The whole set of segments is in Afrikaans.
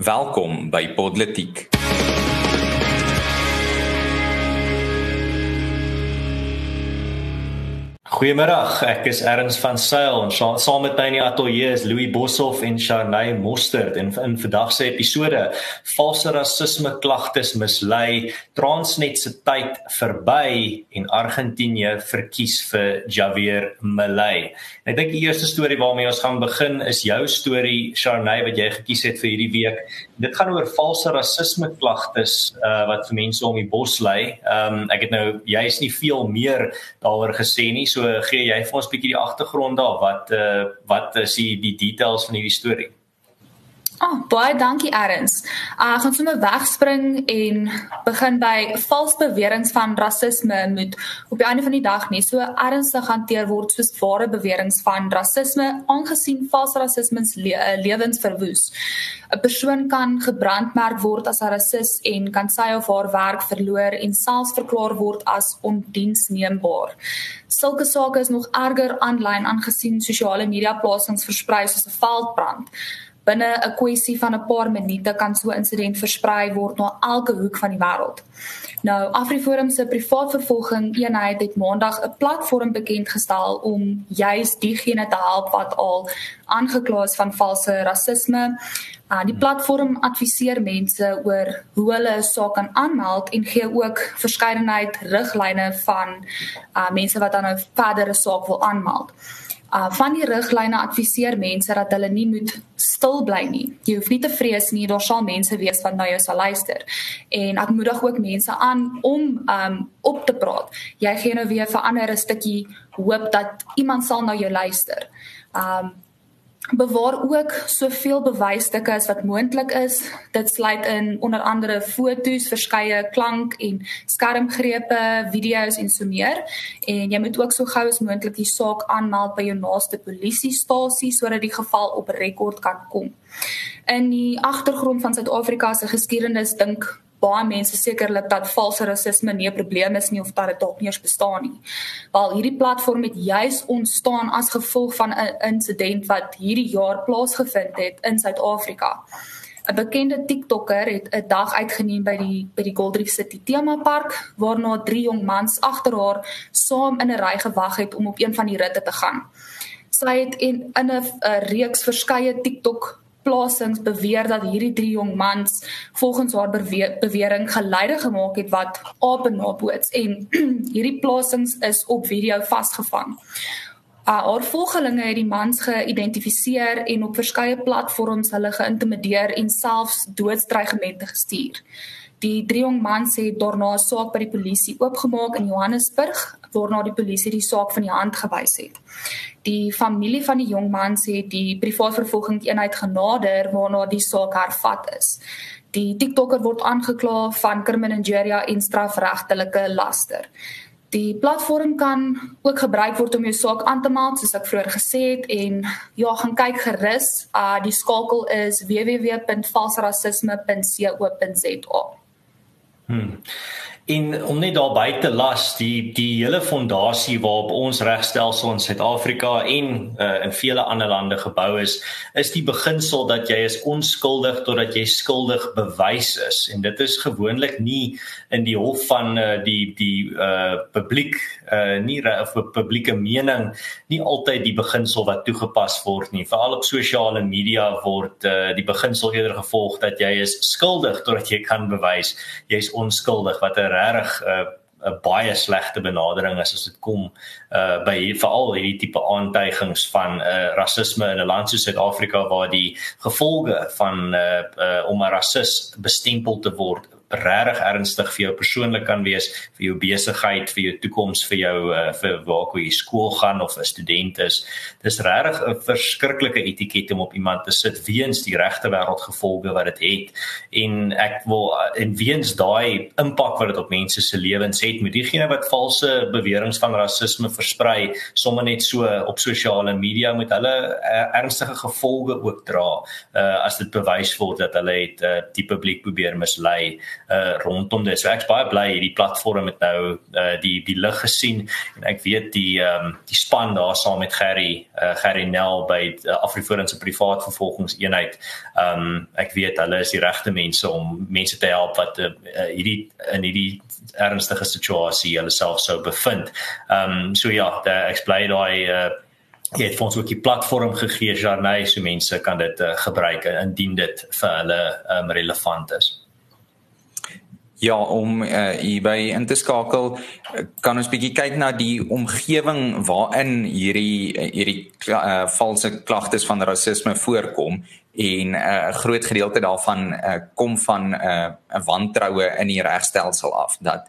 Welkom by Podletiek. Goeiemiddag, ek is Erns van Sail en saam met my in die ateljee is Louis Boshoff en Sharnay Mostert en in vandag se episode valse rasisme klagtes mislei, Transnet se tyd verby en Argentinië verkies vir Javier Milei. Ek dink die eerste storie waarmee ons gaan begin is jou storie Sharnay wat jy gekies het vir hierdie week. Dit gaan oor valse rasisme klagtes uh, wat vir mense om die bos lê. Um, ek het nou jy's nie veel meer daaroor gesê nie. So gee jy vir ons 'n bietjie die agtergrond daar wat uh wat is die, die details van hierdie storie? Oh, baie dankie Erns. Uh, ek gaan sommer wegspring en begin by vals beweringe van rasisme moet op die einde van die dag nie so ernstig hanteer word soos ware beweringe van rasisme aangesien vals rasisme le uh, lewens verwoes. 'n Persoon kan gebrandmerk word as 'n rasis en kan sy of haar werk verloor en selfs verklaar word as ondiensneembaar. Sulke sake is nog erger aanlyn aangesien sosiale media plasings versprei soos 'n veldbrand binne 'n kwessie van 'n paar minute kan so 'n insident versprei word na elke hoek van die wêreld. Nou Afriforum se privaat vervolging eenheid het maandag 'n platform bekend gestel om juis diegene te help wat al aangekla is van valse rasisme. Uh, die platform adviseer mense oor hoe hulle 'n saak kan aanmeld en gee ook verskeidenheid riglyne van uh, mense wat dan nou verder 'n saak wil aanmeld. Uh van die riglyne adviseer mense dat hulle nie moet stil bly nie. Jy hoef nie te vrees nie, daar sal mense wees wat na jou sal luister. En ek moedig ook mense aan om um op te praat. Jy gee nou weer vir ander 'n stukkie hoop dat iemand sal na jou luister. Um bewaar ook soveel bewysstukke as wat moontlik is. Dit sluit in onder andere foto's, verskeie klank en skermgrepe, video's en so meer. En jy moet ook so gou as moontlik die saak aanmeld by jou naaste polisiestasie sodat die geval op rekord kan kom. In die agtergrond van Suid-Afrika se geskiedenis dink baie mense sekerlik dat valse rasisme nie 'n probleem is nie of dat dit dalk nie eens bestaan nie. Wel hierdie platform het juis ontstaan as gevolg van 'n insident wat hierdie jaar plaasgevind het in Suid-Afrika. 'n Bekende TikToker het 'n dag uitgeneem by die by die Gold Reef City Tema Park waarna drie jong mans agter haar saam in 'n ry gewag het om op een van die ritte te gaan. Sy het in 'n 'n reeks verskeie TikTok plasings beweer dat hierdie drie jong mans volgens haar bewering geleide gemaak het wat ape naboots en hierdie plasings is op video vasgevang. Uh, haar volgelinge het die mans geïdentifiseer en op verskeie platforms hulle geïntimideer en selfs doodsdreigemente gestuur. Die drie jong mans het daarna 'n saak by die polisie oopgemaak in Johannesburg waarna die polisie die saak van die hand gewys het. Die familie van die jong mans het die privaat vervolgingseenheid genader waarna die saak hervat is. Die TikToker word aangekla van injury en strafregtelike laster. Die platform kan ook gebruik word om jou saak aan te meld soos ek vroeër gesê het en ja, gaan kyk gerus. Uh die skakel is www.falsrassisme.co.za. Hmm. En om net daar buite las die die hele fondasie waarop ons regstelsel in Suid-Afrika en uh, in vele ander lande gebou is, is die beginsel dat jy is onskuldig totdat jy skuldig bewys is. En dit is gewoonlik nie in die hof van uh, die die uh publiek uh nie of publieke mening nie altyd die beginsel wat toegepas word nie. Veral op sosiale media word uh die beginsel eerder gevolg dat jy is skuldig totdat jy kan bewys jy's onskuldig wat 'n regtig 'n uh, 'n baie slegte benadering is as dit kom uh by veral hierdie tipe aantuigings van uh rasisme in 'n land soos Suid-Afrika waar die gevolge van uh, uh om 'n rasis bestempel te word regtig ernstig vir jou persoonlik kan wees vir jou besigheid vir jou toekoms vir jou uh, vir waar jy skool gaan of 'n student is. Dis regtig 'n verskriklike etiket om op iemand te sit weens die regte wêreld gevolge wat dit het. En ek wil uh, en weens daai impak wat dit op mense se lewens het met diegene wat valse beweringe van rasisme versprei sommer net so op sosiale media met hulle uh, ernstige gevolge ook dra uh, as dit bewys word dat hulle het uh, die publiek probeer mislei uh rondom dit. So ek's baie bly hierdie platform het nou uh die die lig gesien en ek weet die ehm um, die span daar saam met Gerry uh Gerry Nel by uh, Afriforum se privaat vervolgingseenheid. Ehm um, ek weet hulle is die regte mense om mense te help wat uh, hierdie in hierdie ernstige situasie hulle self sou bevind. Ehm um, so ja, ek bly daai uh jy het vir ons ook die platform gegee Jarnay so mense kan dit uh, gebruik indien dit vir hulle um, relevant is. Ja, om uh, hierby in te skakel, kan ons bietjie kyk na die omgewing waarin hierdie hierdie uh, valse klagtes van rasisme voorkom en 'n uh, groot gedeelte daarvan uh, kom van 'n uh, wantroue in die regstelsel af dat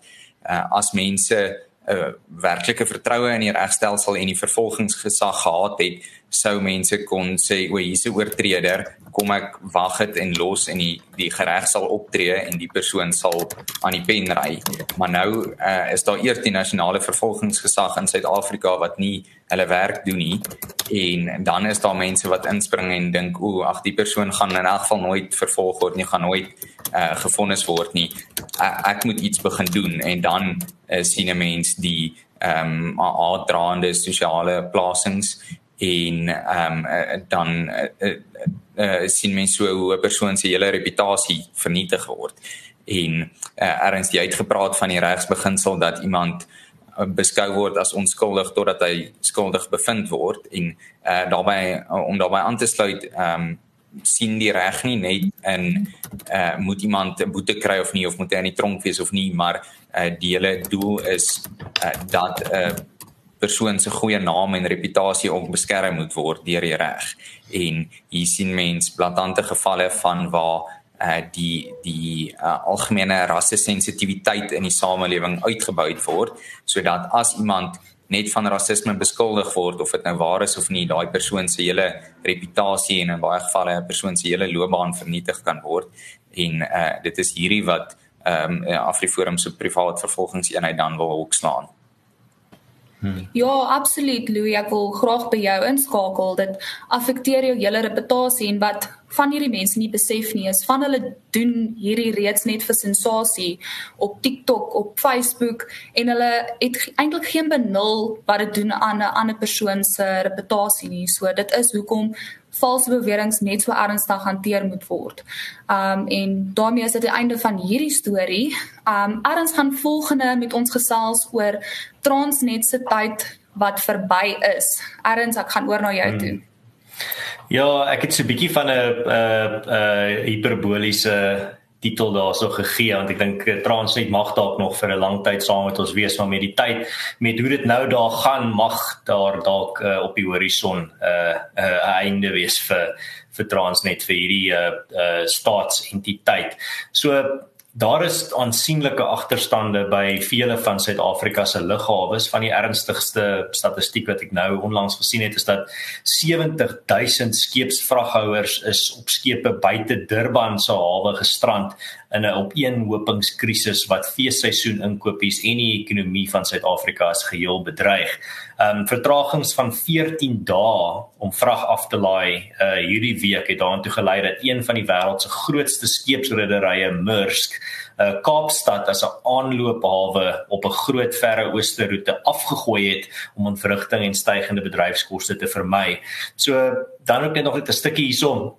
uh, as mense 'n uh, werklike vertroue in die regstelsel en die vervolgingsgesag gehad het, sou mense kon sê o, hier's 'n oortreder, kom ek wag dit en los en die die reg sal optree en die persoon sal aan die pen ry. Maar nou uh, is daar eers die nasionale vervolgingsgesag in Suid-Afrika wat nie hulle werk doen nie en dan is daar mense wat inspring en dink o, ag die persoon gaan in elk geval nooit vervolg word nie, gaan nooit uh, gefonnis word nie. Uh, ek moet iets begin doen en dan uh, sien 'n mens die ehm um, aandraande sosiale plasings en ehm um, dan uh, uh, uh, sien mense so hoe 'n persoon se hele reputasie vernietig word. En uh, erns jy het gepraat van die regsbeginsel dat iemand beskou word as onskuldig totdat hy skuldig bevind word en uh, daarbey om daarbey aan te sluit ehm um, sien die reg nie net in uh moet iemand boete kry of nie of moet hy in die tronk wees of nie maar uh die hele doel is uh dat 'n uh, persoon se goeie naam en reputasie ook beskerm moet word deur die reg. En hier sien mens blaatante gevalle van waar uh die die uh, algemene rassesensitiwiteit in die samelewing uitgebuit word sodat as iemand net van rasisme beskuldig word of dit nou waar is of nie daai persoon se hele reputasie en in baie gevalle 'n persoon se hele loopbaan vernietig kan word en uh dit is hierdie wat ehm um, Afriforum se privaat vervolgingseenheid dan wil hoekslaan. Hmm. Ja, absoluut Louis, ek wil graag by jou inskakel. Dit affekteer jou hele reputasie en wat van hierdie mense nie besef nie is van hulle doen hierdie reeds net vir sensasie op TikTok, op Facebook en hulle het eintlik geen benul wat dit doen aan 'n ander persoon se reputasie nie. So dit is hoekom valse beweringe net so ernstig hanteer moet word. Um en daarmee is dit die einde van hierdie storie. Um erns gaan volgende met ons gesels oor Transnet se tyd wat verby is. Erns, ek gaan oor na jou hmm. toe. Ja, ek het so 'n bietjie van 'n uh, uh, hiperboliese titel daarso gegee want ek dink eh, Transnet mag dalk nog vir 'n lang tyd saam met ons wees maar met die tyd met hoe dit nou daar gaan mag daar dalk uh, op die horison 'n uh, 'n uh, einde wees vir vir Transnet vir hierdie uh, uh, staatsentiteit. So Daar is aansienlike agterstande by vele van Suid-Afrika se lughawes. Van die ernstigste statistiek wat ek nou onlangs gesien het, is dat 70 000 skeepsvraghouers is op skepe buite Durban se hawe gestrand in 'n opeenhopingskrisis wat feesseisoen inkopies en die ekonomie van Suid-Afrika as geheel bedreig. Ehm um, vertragings van 14 dae om vrag af te laai uh hierdie week het daartoe gelei dat een van die wêreld se grootste skeepsrederye, Maersk, uh Kaapstad as 'n aanloophawe op 'n groot verre ooste roete afgegooi het om ontwrigting en stygende bedryfskoste te vermy. So dan ook net nog 'n stukkie hierson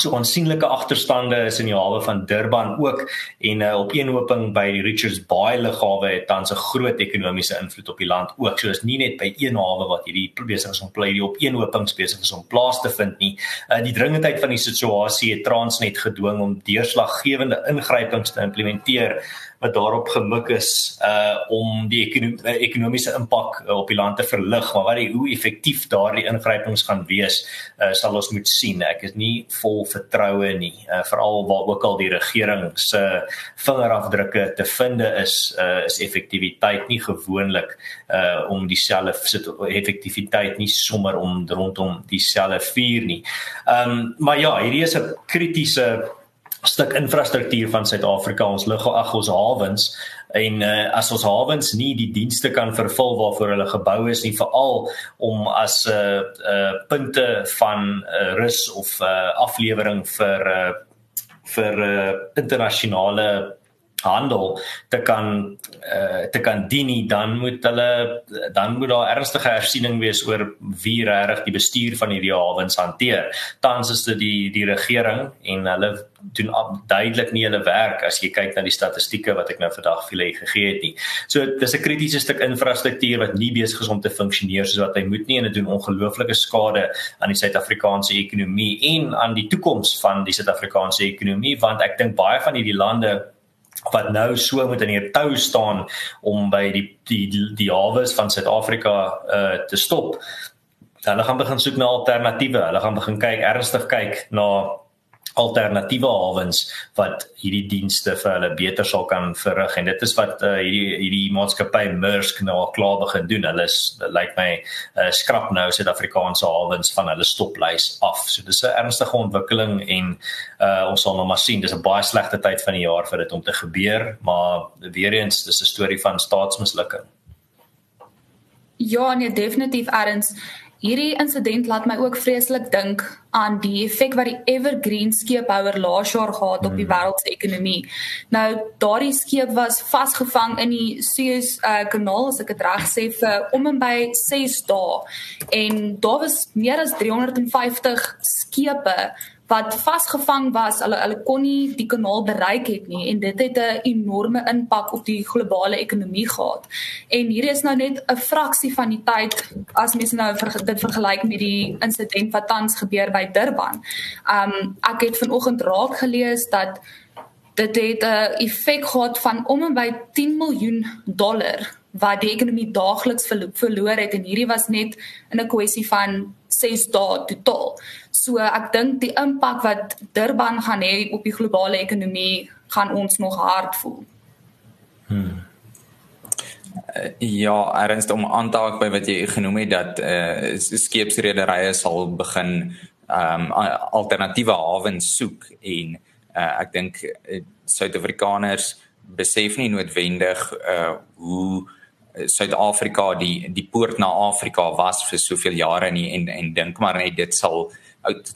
so aansienlike agterstande is in die hawe van Durban ook en uh, op eenhoping by die Richards Bay lughawe het tans 'n groot ekonomiese invloed op die land ook. So is nie net by een hawe wat hierdie besig is om bly die op eenhopings besig is om plaas te vind nie. Uh, die dringendheid van die situasie het Transnet gedwing om deurslaggewende ingrypings te implementeer wat daarop gemik is uh om die ekonom ekonomiese impak uh, op die land te verlig. Maar wat die hoe effektief daardie ingrypings gaan wees uh, sal ons moet sien. Ek is nie vol vertroue nie. Uh, veral waar ook al die regering se vingerafdrukke te vinde is uh, is effektiwiteit nie gewoonlik uh om dieselfde effektiwiteit nie sommer om rondom dieselfde vuur nie. Um, maar ja, hierdie is 'n kritiese stuk infrastruktuur van Suid-Afrika ons lug ag ons hawens en uh, as ons hawens nie die dienste kan vervul waarvoor hulle gebou is nie veral om as 'n uh, uh, punte van uh, rus of uh, aflewering vir uh, vir uh, internasionale handel te kan uh, te kan dien dan moet hulle dan moet daar ernstige hersiening wees oor wie regtig die bestuur van hierdie hawens hanteer. Tans is dit die die regering en hulle doen duidelik nie hulle werk as jy kyk na die statistieke wat ek nou vandag vir julle gegee het nie. So dis 'n kritiese stuk infrastruktuur wat nie besig is om te funksioneer soos wat hy moet nie en dit doen ongelooflike skade aan die Suid-Afrikaanse ekonomie en aan die toekoms van die Suid-Afrikaanse ekonomie want ek dink baie van hierdie lande wat nou so moet in hier tou staan om by die die die, die hawes van Suid-Afrika uh te stop. Hulle gaan begin soek na alternatiewe. Hulle gaan begin kyk ernstig kyk na alternatiewe hawens wat hierdie dienste vir hulle beter sal kan verrig en dit is wat uh, hierdie hierdie maatskappy Maersk nou al klaar begin doen. Hulle is lyk like my uh, skrap nou Suid-Afrikaanse hawens van hulle stoplys af. So dis 'n ernstige ontwikkeling en uh, ons sal nou maar sien. Dis 'n baie slegte tyd van die jaar vir dit om te gebeur, maar weer eens dis 'n storie van staatsmislukking. Ja, nee, definitief erns. Hierdie insident laat my ook vreeslik dink aan die effek wat die Evergreen skeepbouer laas jaar gehad op die hmm. wêreldsekonomie. Nou daardie skeep was vasgevang in die Suez uh, kanaal as ek dit reg sê vir om en by 6 dae en daar was meer as 350 skepe wat vasgevang was. Hulle hulle kon nie die kanaal bereik het nie en dit het 'n enorme impak op die globale ekonomie gehad. En hier is nou net 'n fraksie van die tyd as mens nou vir dit vergelyk met die insident wat tans gebeur by Durban. Um ek het vanoggend raak gelees dat dit het 'n effek gehad van om en by 10 miljoen dollar wat die ekonomie daagliks verloor het en hierdie was net in 'n kwessie van 6 dae totaal. So ek dink die impak wat Durban gaan hê op die globale ekonomie gaan ons nog hard voel. Hmm. Ja, erns om aan te haak by wat jy genoem het dat eh uh, skeepsrederye sal begin ehm um, alternatiewe hawens soek en uh, ek dink uh, Suid-Afrikaners besef nie noodwendig eh uh, hoe Suid-Afrika die die poort na Afrika was vir soveel jare nie en en dink maar net dit sal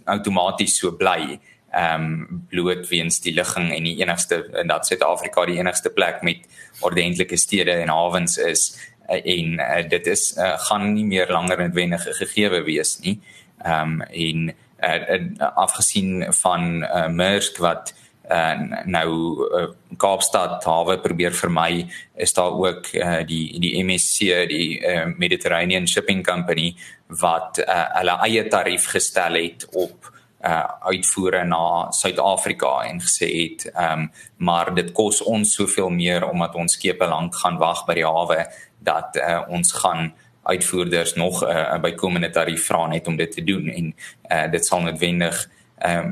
outomaties so bly ehm um, bloot weens die ligging en die enigste en dat Suid-Afrika die enigste plek met ordentlike stede en hawens is uh, en uh, dit is uh, gaan nie meer langer noodwendig gegeewe wees nie. Ehm um, en uh, uh, afgesien van uh, Maersk wat en uh, nou uh, Kaapstad hawe probeer vermy is daar ook uh, die die MSC die uh, Mediterranean Shipping Company wat uh, hulle eie tarief gestel het op uh uitvoere na Suid-Afrika en gesê het ehm um, maar dit kos ons soveel meer omdat ons skepe lank gaan wag by die hawe dat uh, ons gaan uitvoerders nog 'n uh, bykomende tarief vra net om dit te doen. En uh dit sal noodwendig uh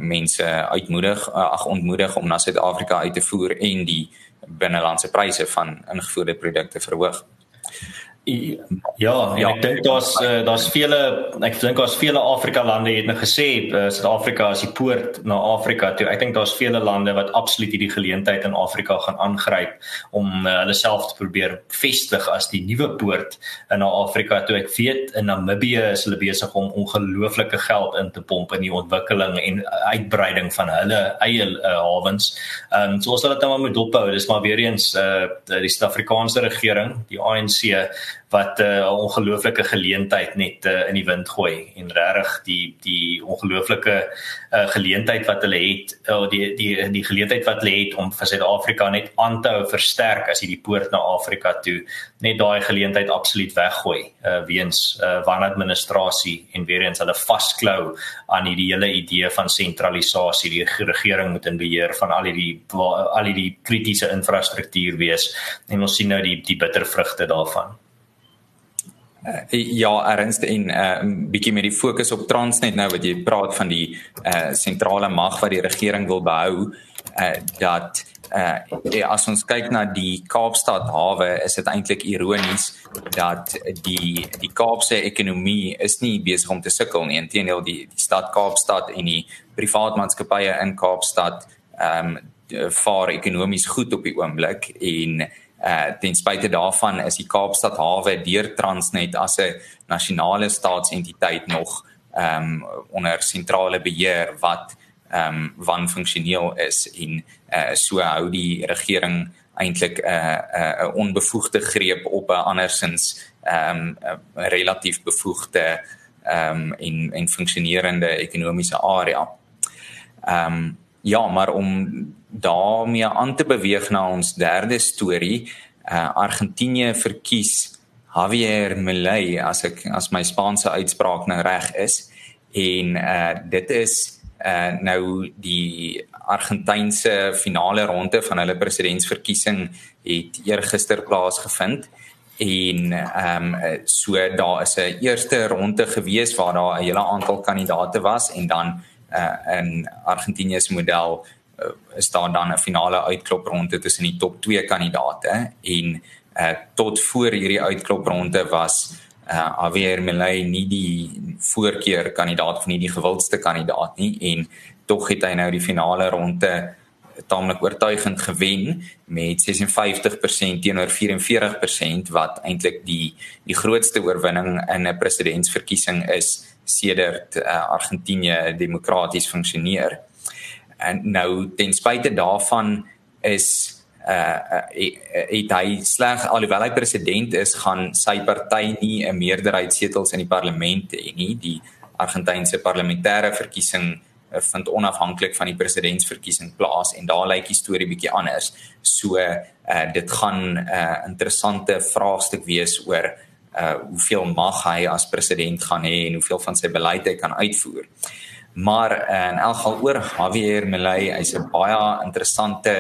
mense uitmoedig uh, ag ontmoedig om na Suid-Afrika uit te voer en die binnelandse pryse van ingevoerde produkte verhoog. Ja, ja, ek dink daar's uh, daar's vele ek dink daar's vele Afrika lande het nou gesê uh, Suid-Afrika is die poort na Afrika toe. Ek dink daar's vele lande wat absoluut hierdie geleentheid in Afrika gaan aangryp om uh, hulle self te probeer vestig as die nuwe poort in Afrika toe. Ek weet in Namibië is hulle besig om ongelooflike geld in te pomp in die ontwikkeling en uitbreiding van hulle eie uh, hawens. Ehm um, so ons sal dit nou maar moet dophou. Dis maar weer eens uh, die Suid-Afrikaanse regering, die ANC wat 'n uh, ongelooflike geleentheid net uh, in die wind gooi en regtig die die ongelooflike uh, geleentheid wat hulle het uh, die die die geleentheid wat hulle het om vir Suid-Afrika net aan te hou versterk as hierdie poort na Afrika toe net daai geleentheid absoluut weggooi uh, weens uh, wanadministrasie en weer eens hulle vasklou aan hierdie hele idee van sentralisasie. Die regering moet in beheer van al hierdie al hierdie kritiese infrastruktuur wees en ons sien nou die die bittervrugte daarvan Uh, ja, ernstig en 'n uh, bietjie met die fokus op Transnet nou wat jy praat van die uh sentrale mag wat die regering wil behou uh dat uh as ons kyk na die Kaapstad hawe is dit eintlik ironies dat die die Kaapse ekonomie is nie besig om te sukkel nie. Inteendeel die die stad Kaapstad en die privaatmaatskappye in Kaapstad ehm um, vaar ekonomies goed op die oomblik en Uh ten spyte daarvan is die Kaapstad hawe deur Transnet as 'n nasionale staatsentiteit nog ehm um, onder sentrale beheer wat ehm um, wanfunksioneel is en uh, so hou die regering eintlik 'n uh, 'n uh, onbevoegde greep op 'n andersins ehm um, relatief bevoegde ehm um, en en funksionerende ekonomiese area. Ehm um, ja, maar om daarmee aan te beweeg na ons derde storie, uh, Argentinië verkies Javier Milei as ek as my Spaanse uitspraak nou reg is en uh dit is uh nou die Argentynse finale ronde van hulle presidentsverkiesing het eergister plaasgevind en ehm um, so daar is 'n eerste ronde gewees waar daar 'n hele aantal kandidate was en dan uh in Argentinië se model uh, is daar dan 'n finale uitklopronde tussen die top 2 kandidate en uh tot voor hierdie uitklopronde was uh Javier Milei nie die voorkeur kandidaat of nie die gewildste kandidaat nie en tog het hy nou die finale ronde taamlik oortuigend gewen met 56% teenoor 44% wat eintlik die die grootste oorwinning in 'n presidentsverkiesing is sedert uh, Argentinië demokraties funksioneer. En nou ten spyte daarvan is uh het hy sleg alhoewel hy president is gaan sy party nie 'n meerderheid setels in die parlement hê nie die Argentynse parlementêre verkiesing vind onafhanklik van die presidentsverkiesing plaas en daar lyk die storie bietjie anders. So uh dit gaan 'n uh, interessante vraagstuk wees oor uh hoeveel mag hy as president gaan hê en hoeveel van sy beleid hy kan uitvoer. Maar uh, in elk geval oor Javier Milei, hy's 'n baie interessante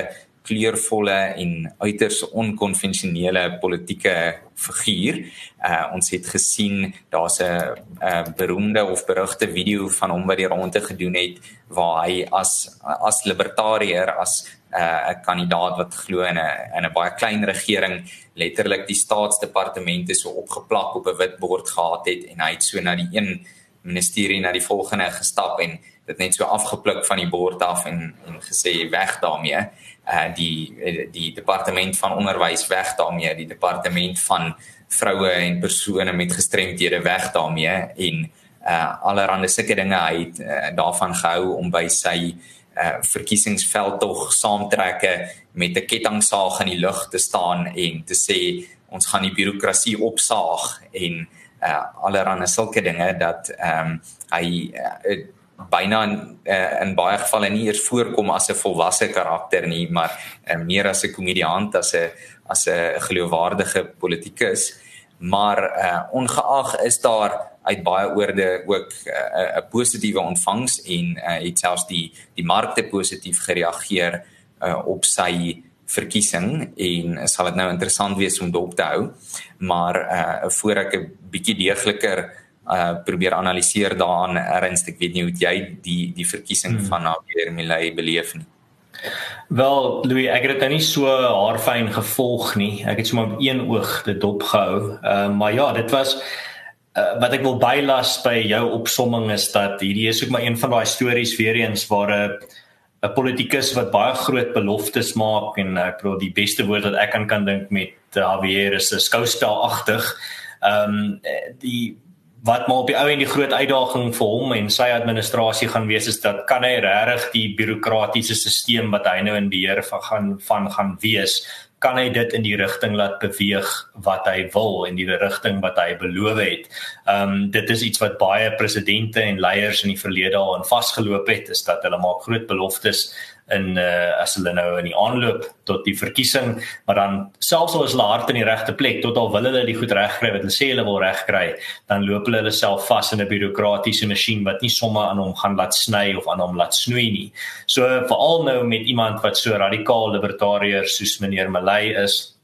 kleurvolle en uiters onkonvensionele politieke figuur. Uh ons het gesien daar's 'n uh, beroemde of berugte video van hom wat die ronde gedoen het waar hy as as libertariër as 'n uh, kandidaat wat glo in 'n in 'n baie klein regering letterlik die staatsdepartemente so opgeplak op 'n wit bord gehad het en hy het so na die een ministerie na die volgende gestap en dit net so afgepluk van die bord af en en gesê weg daarmee uh die die departement van onderwys weg daarmee. Die departement van vroue en persone met gestremdhede weg daarmee. En uh allerhande sulke dinge. Hy het uh, daarvan gehou om by sy uh verkiesingsveld tog saamtrekke met 'n kettingsaag in die lug te staan en te sê ons gaan die birokrasie opsaag. En uh allerhande sulke dinge dat ehm um, hy uh, byna in, uh, in baie gevalle nie eers voorkom as 'n volwasse karakter nie, maar uh, meer as 'n komediant as 'n as 'n geloofwaardige politikus. Maar uh, ongeag is daar uit baie oorde ook 'n uh, positiewe ontvangs en uh, het selfs die die markte positief gereageer uh, op sy verkiesing en sal dit nou interessant wees om dop te hou. Maar uh, voor ek 'n bietjie deegliker uh probeer analiseer daaraan erns ek weet nie hoe jy die die verkiesing hmm. van Javier Milei beleef nie. Wel Louis, ek het dit nou nie so haarfyn gevolg nie. Ek het sommer op een oog dit dopgehou. Uh maar ja, dit was uh, wat ek wil bylas by jou opsomming is dat hierdie is ook maar een van daai stories weer eens waar 'n 'n politikus wat baie groot beloftes maak en ek bedoel die beste woord wat ek kan kan dink met Javier is 'n skouspelagtig. Ehm um, die wat maar op die ou en die groot uitdaging vir hom en sy administrasie gaan wees is dat kan hy regtig die bureaukratiese stelsel wat hy nou in beheer van gaan van gaan wees kan hy dit in die rigting laat beweeg wat hy wil en die rigting wat hy beloof het. Ehm um, dit is iets wat baie presidente en leiers in die verlede al in vasgeloop het is dat hulle maak groot beloftes in uh, as hulle nou in die aanloop tot die verkiesing, maar dan selfs al is hulle hart in die regte plek, tot al wil hulle die goed regkry wat hulle sê hulle wil regkry, dan loop hulle hulle self vas in 'n bureaukratiese masjien wat nie sommer aan hom gaan laat sny of aan hom laat snoei nie. So veral nou met iemand wat so radikaal libertariër soos meneer Malay is,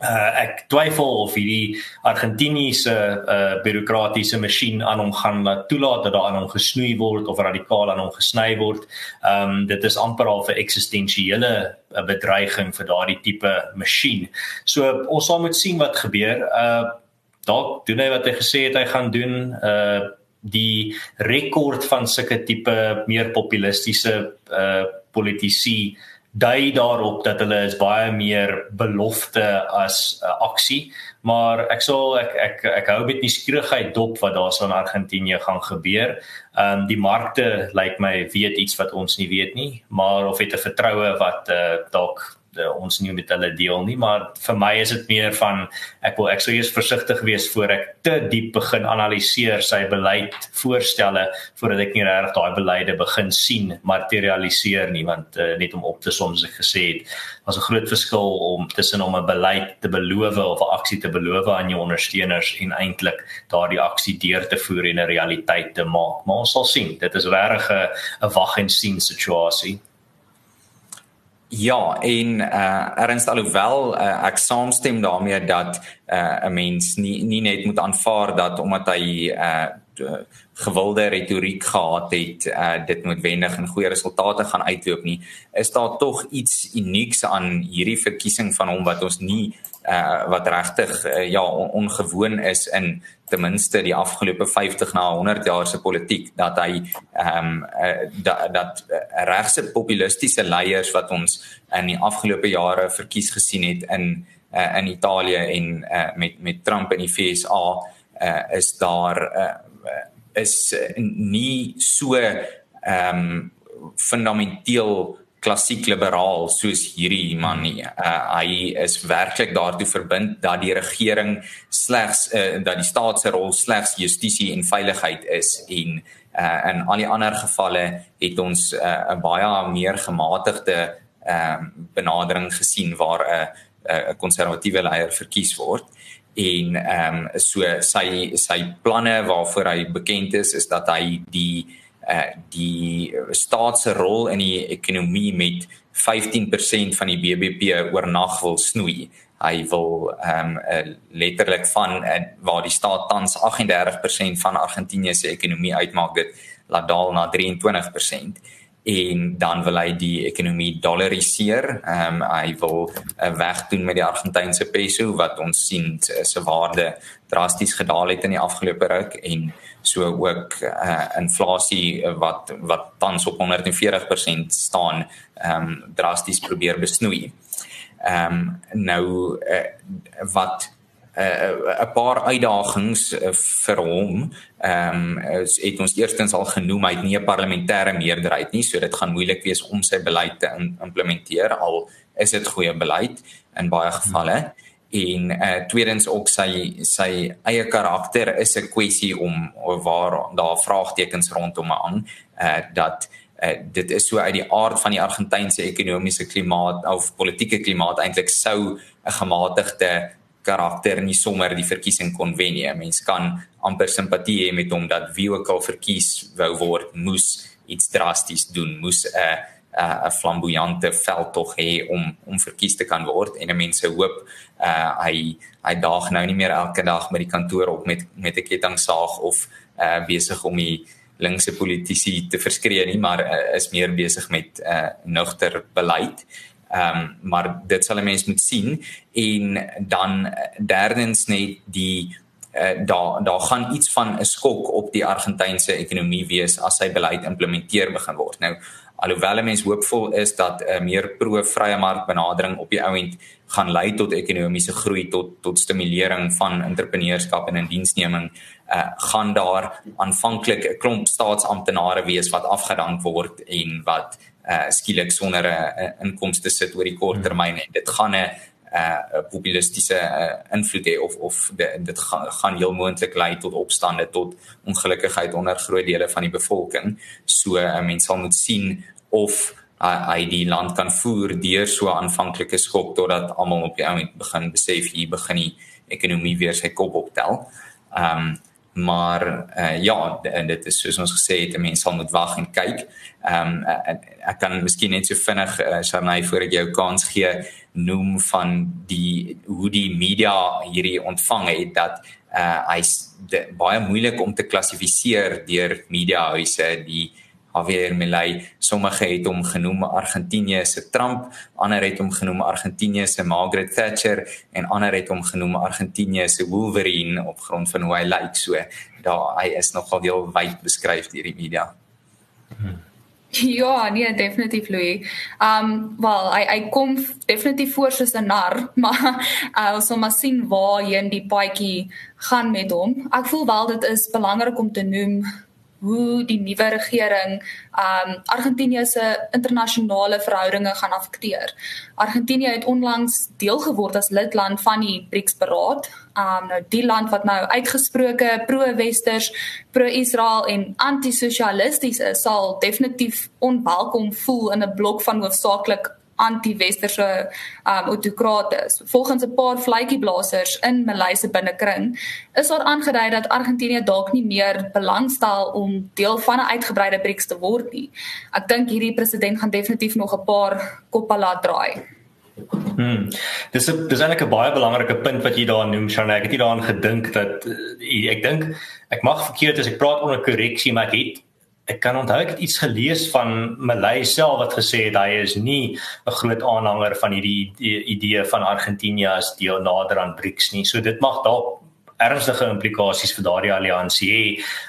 Uh, ek twyfel of hierdie Argentiniese uh, bureaukratiese masjien aan hom gaan laat toelaat dat daar aan hom gesnoei word of radikaal aan hom gesny word. Ehm um, dit is amper al 'n eksistensiële uh, bedreiging vir daardie tipe masjien. So ons sal moet sien wat gebeur. Uh dalk doen hy wat hy gesê het hy gaan doen. Uh die rekord van sulke tipe meer populistiese uh politici dui daarop dat hulle is baie meer belofte as 'n uh, aksie maar ek sal ek ek ek hou met nuuskierigheid dop wat daar so in Argentinië gaan gebeur. Ehm um, die markte lyk like my weet iets wat ons nie weet nie, maar of het 'n vertroue wat uh, dalk ons nie met hulle deel nie maar vir my is dit meer van ek wil ek sou eers versigtig wees voor ek te diep begin analiseer sy beleid voorstelle voordat ek nie regtig daai beleide begin sien materialiseer nie want uh, net om op te som as ek gesê het was 'n groot verskil om tussen om 'n beleid te beloof of 'n aksie te beloof aan jou ondersteuners en eintlik daardie aksie deur te voer en 'n realiteit te maak. Maar ons sal sien dit is regtig 'n wag en sien situasie Ja, en uh erns alhoewel uh, ek saamstem daarmee dat uh 'n mens nie nie net moet aanvaar dat omdat hy uh gewilde retoriek gehad het, uh dit noodwendig in goeie resultate gaan uitloop nie, is daar tog iets unieks aan hierdie verkiesing van hom wat ons nie uh wat regtig uh, ja on, ongewoon is in ten minste die afgelope 50 na 100 jaar se politiek dat hy ehm um, uh, dat dat uh, regse populistiese leiers wat ons in die afgelope jare verkies gesien het in uh, in Italië en uh, met met Trump in die FSA uh, is daar uh, is nie so ehm um, fundamenteel klassiek liberaal soos hierdie man nie. Uh, hy is werklik daartoe verbind dat die regering slegs uh, dat die staat se rol slegs justisie en veiligheid is en uh, in al die ander gevalle het ons 'n uh, baie meer gematigde uh, benadering gesien waar 'n uh, 'n konservatiewe leier verkies word. En ehm um, so sy sy planne waarvoor hy bekend is is dat hy die uh die staat se rol in die ekonomie met 15% van die BBP oornag wil snoei. Hy wil ehm um, letterlik van uh, waar die staat tans 38% van Argentinië se ekonomie uitmaak dit laat daal na 23% en dan wil hy die ekonomie dollariseer. Ehm um, hy wil uh, wegdoen met die Argentynse peso wat ons sien se waarde drasties gedaal het in die afgelope ruk en so ook uh, inflasie wat wat tans op 140% staan ehm um, drasties probeer besnoei. Ehm um, nou uh, wat 'n uh, paar uitdagings uh, vir hom ehm um, het ons eerstens al genoem hy het nie 'n parlementêre meerderheid nie so dit gaan moeilik wees om sy beleid te implementeer al is dit goeie beleid in baie gevalle hmm en uh tweedens ook sy sy eie karakter is 'n kwessie om waar daar vraagtekens rondom hang uh dat uh, dit is so uit die aard van die Argentynse ekonomiese klimaat of politieke klimaat eintlik sou 'n gematigde karakter nie sommer die verkiesing kon wen nie. Mens kan amper simpatie hê met hom dat wie ook al verkies wou word, moes iets drasties doen, moes 'n uh, 'n uh, flamboyante veldtog hê om om verkies te kan word en mense hoop uh hy hy daag nou nie meer elke dag by die kantoor op met met 'n kettingsaag of uh besig om die linkse politici te verskree nie maar uh, is meer besig met uh nugter beleid. Ehm um, maar dit sal 'n mens moet sien en dan derdens net die uh, daar daar gaan iets van 'n skok op die Argentynse ekonomie wees as sy beleid implementeer begin word. Nou alhoewel mense hoopvol is dat 'n uh, meer pro-vrye mark benadering op die ouend gaan lei tot ekonomiese groei tot tot stimulering van entrepreneurskap en indiensneming uh, gaan daar aanvanklik 'n klomp staatsamptenare wees wat afgedank word en wat uh, skielik sonder 'n inkomste sit oor die kort termyn en dit gaan 'n uh populistiese uh, invloed hê of of de, dit gaan, gaan heel moontlik lei tot opstande tot ongelukkigheid onder groot dele van die bevolking. So 'n uh, mens sal moet sien of uh, hy die land kan voer deur so aanvanklike skok totdat almal op die oomblik begin besef hier begin die ekonomie weer sy kop optel. Um maar uh, ja en dit is soos ons gesê het 'n mens sal moet wag en kyk. Ehm um, ek, kan miskien net so vinnig uh, Sharnay voor ek jou kans gee noem van die hoe die media hierdie ontvang het dat uh, hy's baie moeilik om te klassifiseer deur mediahuise die Javier Milei sommige het hom genoem Argentinië se Trump, ander het hom genoem Argentinië se Margaret Thatcher en ander het hom genoem Argentinië se Wolverine op grond van hoe hy lyk. So daar hy is nogal heel wyd beskryf deur die media. Hmm. Ja, nee, definitief Louis. Um wel, hy hy kom definitief voor soos 'n nar, maar uh, ons sal maar sien waar hy in die paadjie gaan met hom. Ek voel wel dit is belangrik om te noem hoe die nuwe regering um Argentinië se internasionale verhoudinge gaan afekteer. Argentinië het onlangs deel geword as lidland van die BRICS-beraad. Um nou die land wat nou uitgesproke pro-westers, pro-Israel en anti-sosialisties is, sal definitief onwelkom voel in 'n blok van hoofsaaklik anti-westerse um autokrate. Volgens 'n paar vletjieblassers in Maleise binnekring is daar aangedui dat Argentinië dalk nie meer belangstel om deel van 'n uitgebreide BRICS te word nie. Ek dink hierdie president gaan definitief nog 'n paar koppe laat draai. Hmm. Dis 'n dis eintlik 'n baie belangrike punt wat jy daar noem, Shanna. Ek het nie daaraan gedink dat eh, ek dink ek mag verkeerd as ek praat onder korreksie, maar ek het ek kan onthou ek het iets gelees van Malay self wat gesê het hy is nie 'n groot aanhanger van hierdie idee van Argentinië as deel nader aan BRICS nie. So dit mag dalk ernstige implikasies vir daardie alliansie hê.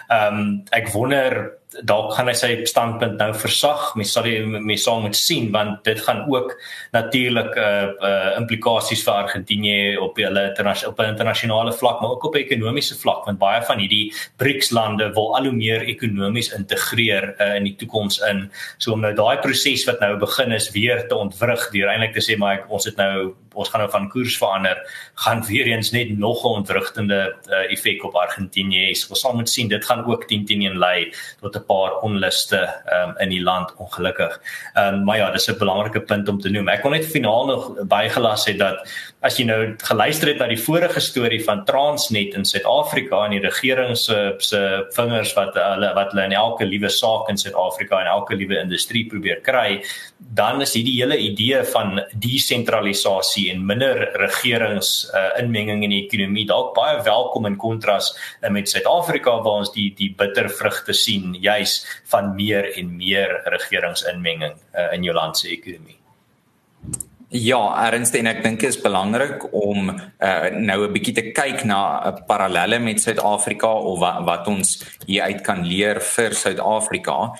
Ehm um, ek wonder dalk gaan hy sy standpunt nou versag. Mens sal die mens sal moet sien want dit gaan ook natuurlik 'n uh, uh, implikasies vir Argentinië op hulle op 'n internasionale vlak, maar ook op 'n ekonomiese vlak want baie van hierdie BRICS lande wil al hoe meer ekonomies integreer uh, in die toekoms in. So om nou daai proses wat nou begin is weer te ontwrig deur eintlik te sê maar ek, ons het nou ons gaan nou van koers verander, gaan weer eens net nog 'n ontwrigtende uh, effek op Argentinië hê. So, ons sal moet sien dit gaan ook 10 10 lei tot 'n paar onluste um, in die land ongelukkig. Ehm um, maar ja, dis 'n belangrike punt om te noem. Ek wil net finaal nog bygelas het dat as jy nou geluister het na die vorige storie van Transnet in Suid-Afrika en die regering se se vingers wat hulle wat hulle in elke liewe saak in Suid-Afrika en elke liewe industrie probeer kry, dan is hierdie hele idee van desentralisasie en minder regerings uh, inmenging in die ekonomie dalk baie welkom in kontras uh, met Suid-Afrika waar ons die die bitter vrugte sien juis van meer en meer regeringsinmenging uh, in jou land se ekonomie. Ja, ernst en ek dink dit is belangrik om uh, nou 'n bietjie te kyk na 'n uh, parallelle met Suid-Afrika of wat, wat ons hier uit kan leer vir Suid-Afrika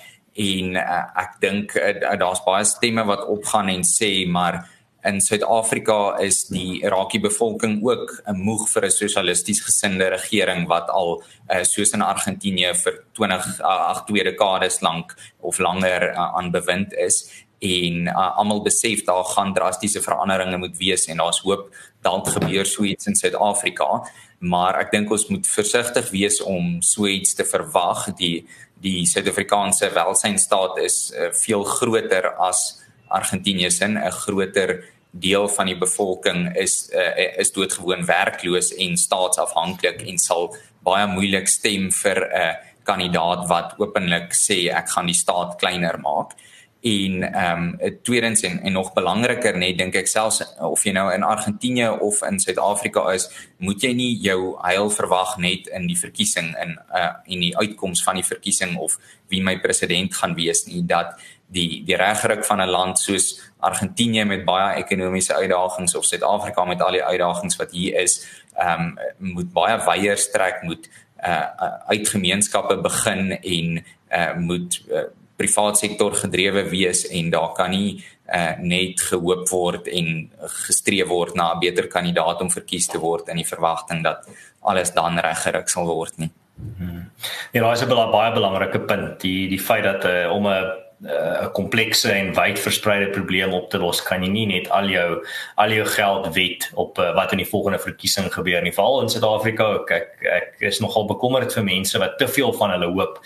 en uh, ek dink uh, daar's baie stemme wat opgaan en sê maar in Suid-Afrika is die Irakie bevolking ook moeg vir 'n sosialisties gesinde regering wat al uh, soos in Argentinië vir 20 ag twee dekades lank of langer uh, aan bewind is. En uh, almal besef daar gaan drastiese veranderinge moet wees en daar's hoop dalk gebeur so iets in Suid-Afrika maar ek dink ons moet versigtig wees om so iets te verwag. Die die Suid-Afrikaanse welsynsstaat is uh, veel groter as Argentinië se. 'n groter deel van die bevolking is uh, is doodgewoon werkloos en staatsafhanklik en sal baie moeilik stem vir 'n uh, kandidaat wat openlik sê ek gaan die staat kleiner maak en ehm um, tweedens en, en nog belangriker net dink ek selfs of jy nou in Argentinië of in Suid-Afrika is, moet jy nie jou heil verwag net in die verkiesing in uh in die uitkoms van die verkiesing of wie my president gaan wees nie dat die die regryk van 'n land soos Argentinië met baie ekonomiese uitdagings of Suid-Afrika met al die uitdagings wat hier is, ehm um, moet baie weier strek moet uh uit gemeenskappe begin en uh moet uh, privaat sektor gedrewe wees en daar kan nie uh, net gehoop word en gestreef word na 'n beter kandidaat om verkies te word in die verwagting dat alles dan reggerig sal word nie. Hmm. Ja, dit is 'n baie belangrike punt, die die feit dat uh, om 'n 'n komplekse en wyd verspreide probleem op te los kan jy nie net al jou al jou geld wet op uh, wat in die volgende verkiesing gebeur nie. Veral in Suid-Afrika, ek ek is nogal bekommerd vir mense wat te veel van hulle hoop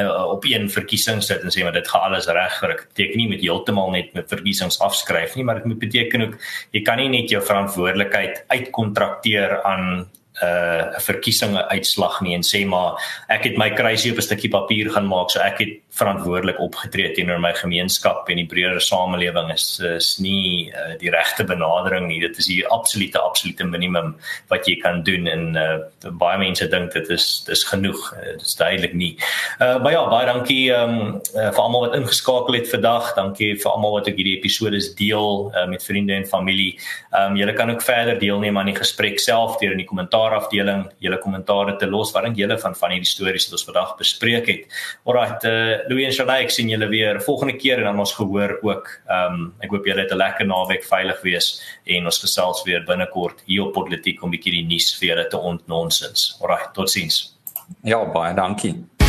uh, op een verkiesing sit en sê maar dit gaan alles regkry. Dit beteken nie met heeltemal net met verkiesings afskryf nie, maar dit moet beteken ook jy kan nie net jou verantwoordelikheid uitkontrakteer aan 'n uh, verkiesing uitslag nie en sê maar ek het my kruisie op 'n stukkie papier gaan maak so ek het verantwoordelik opgetree teenoor my gemeenskap en die breër samelewing is is nie uh, die regte benadering nie. Dit is die absolute absolute minimum wat jy kan doen en uh, baie mense dink dit is dis genoeg uh, dit is duidelik nie. Uh, maar ja baie dankie um, uh, vir almal wat ingeskakel het vandag. Dankie vir almal wat ook hierdie episode deel uh, met vriende en familie. Um, julle kan ook verder deelneem aan die gesprek self deur in die kommentaar kommentaar afdeling julle kommentare te los. Wat dink julle van van hierdie stories wat ons vandag bespreek het? Alrite, uh, Louis en Shalai, ek sien julle weer volgende keer en dan ons gehoor ook. Ehm um, ek hoop julle het 'n lekker naweek veilig wees en ons gesels weer binnekort hier op Politiek om 'n bietjie die nuus vir julle te ontnonsens. Alrite, totsiens. Ja, baie dankie.